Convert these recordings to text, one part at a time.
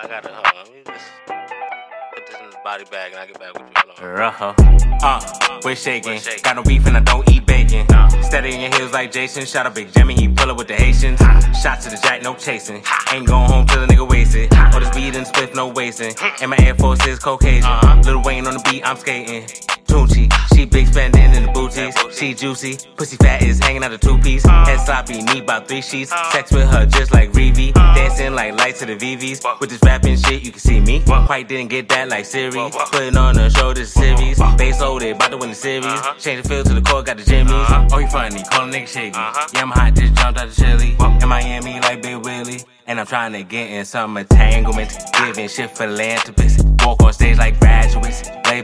I gotta, hold on. Let me just put this in the body bag and I'll get back with you. Hold on. Rojo. Uh, we're shaking. We're shaking. Got no beef and I don't eat bacon. Nah. Steady in your heels like Jason. Shot a big Jimmy, he pull up with the Haitians. Shots to the jack, no chasing. Ain't going home till the nigga wasted. All this weed and split, no wasting. And my Air Force is Caucasian. Uh-huh. Lil Wayne on the beat, I'm skating. Tunchi, she big spending in the booties. She juicy, pussy fat is hanging out the two piece. Head sloppy, need about three sheets. Sex with her just like Reeve. Dancing like lights to the VVs. With this rapping shit, you can see me. Quite didn't get that like Siri. Putting on a show, this series. Base loaded, about to win the series. Uh-huh. Change the field to the court, got the jimmies. Uh-huh. Oh, you funny, call a nigga shaky. Uh-huh. Yeah, I'm hot, just jumped out the chili. In Miami, like Big Willie. And I'm trying to get in some entanglements. Giving shit philanthropists. Walk on stage like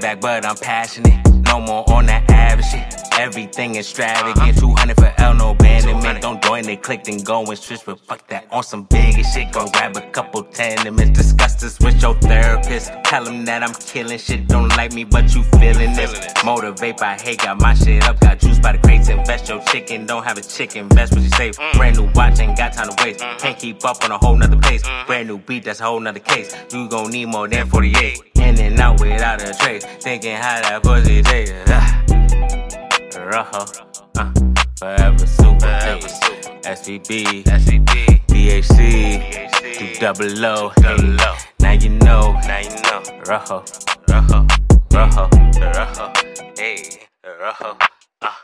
back, but I'm passionate. No more on that average shit. Everything extravagant. Uh-huh. 200 for L, no abandonment. Don't join the click, then go and switch. But fuck that. On some bigger shit, go grab a couple tenements. With your therapist. Tell him that I'm killing shit. Don't like me, but you feeling this. It. Motivate by hate, got my shit up. Got juice by the crates. Invest your chicken. Don't have a chicken. Invest what you save. Brand new watch, ain't got time to waste. Can't keep up on a whole nother pace. Brand new beat, that's a whole nother case. You gon' need more than 48. In and out without a trace. Thinking how that pussy tastes. Ah. Rojo. Uh, forever super. Forever hey. super. SVB. SCB, DHC. DHC, Do double O. Double. O. Now you know. Now you know. Rojo. Rojo, Rojo. Rojo, hey, Rojo.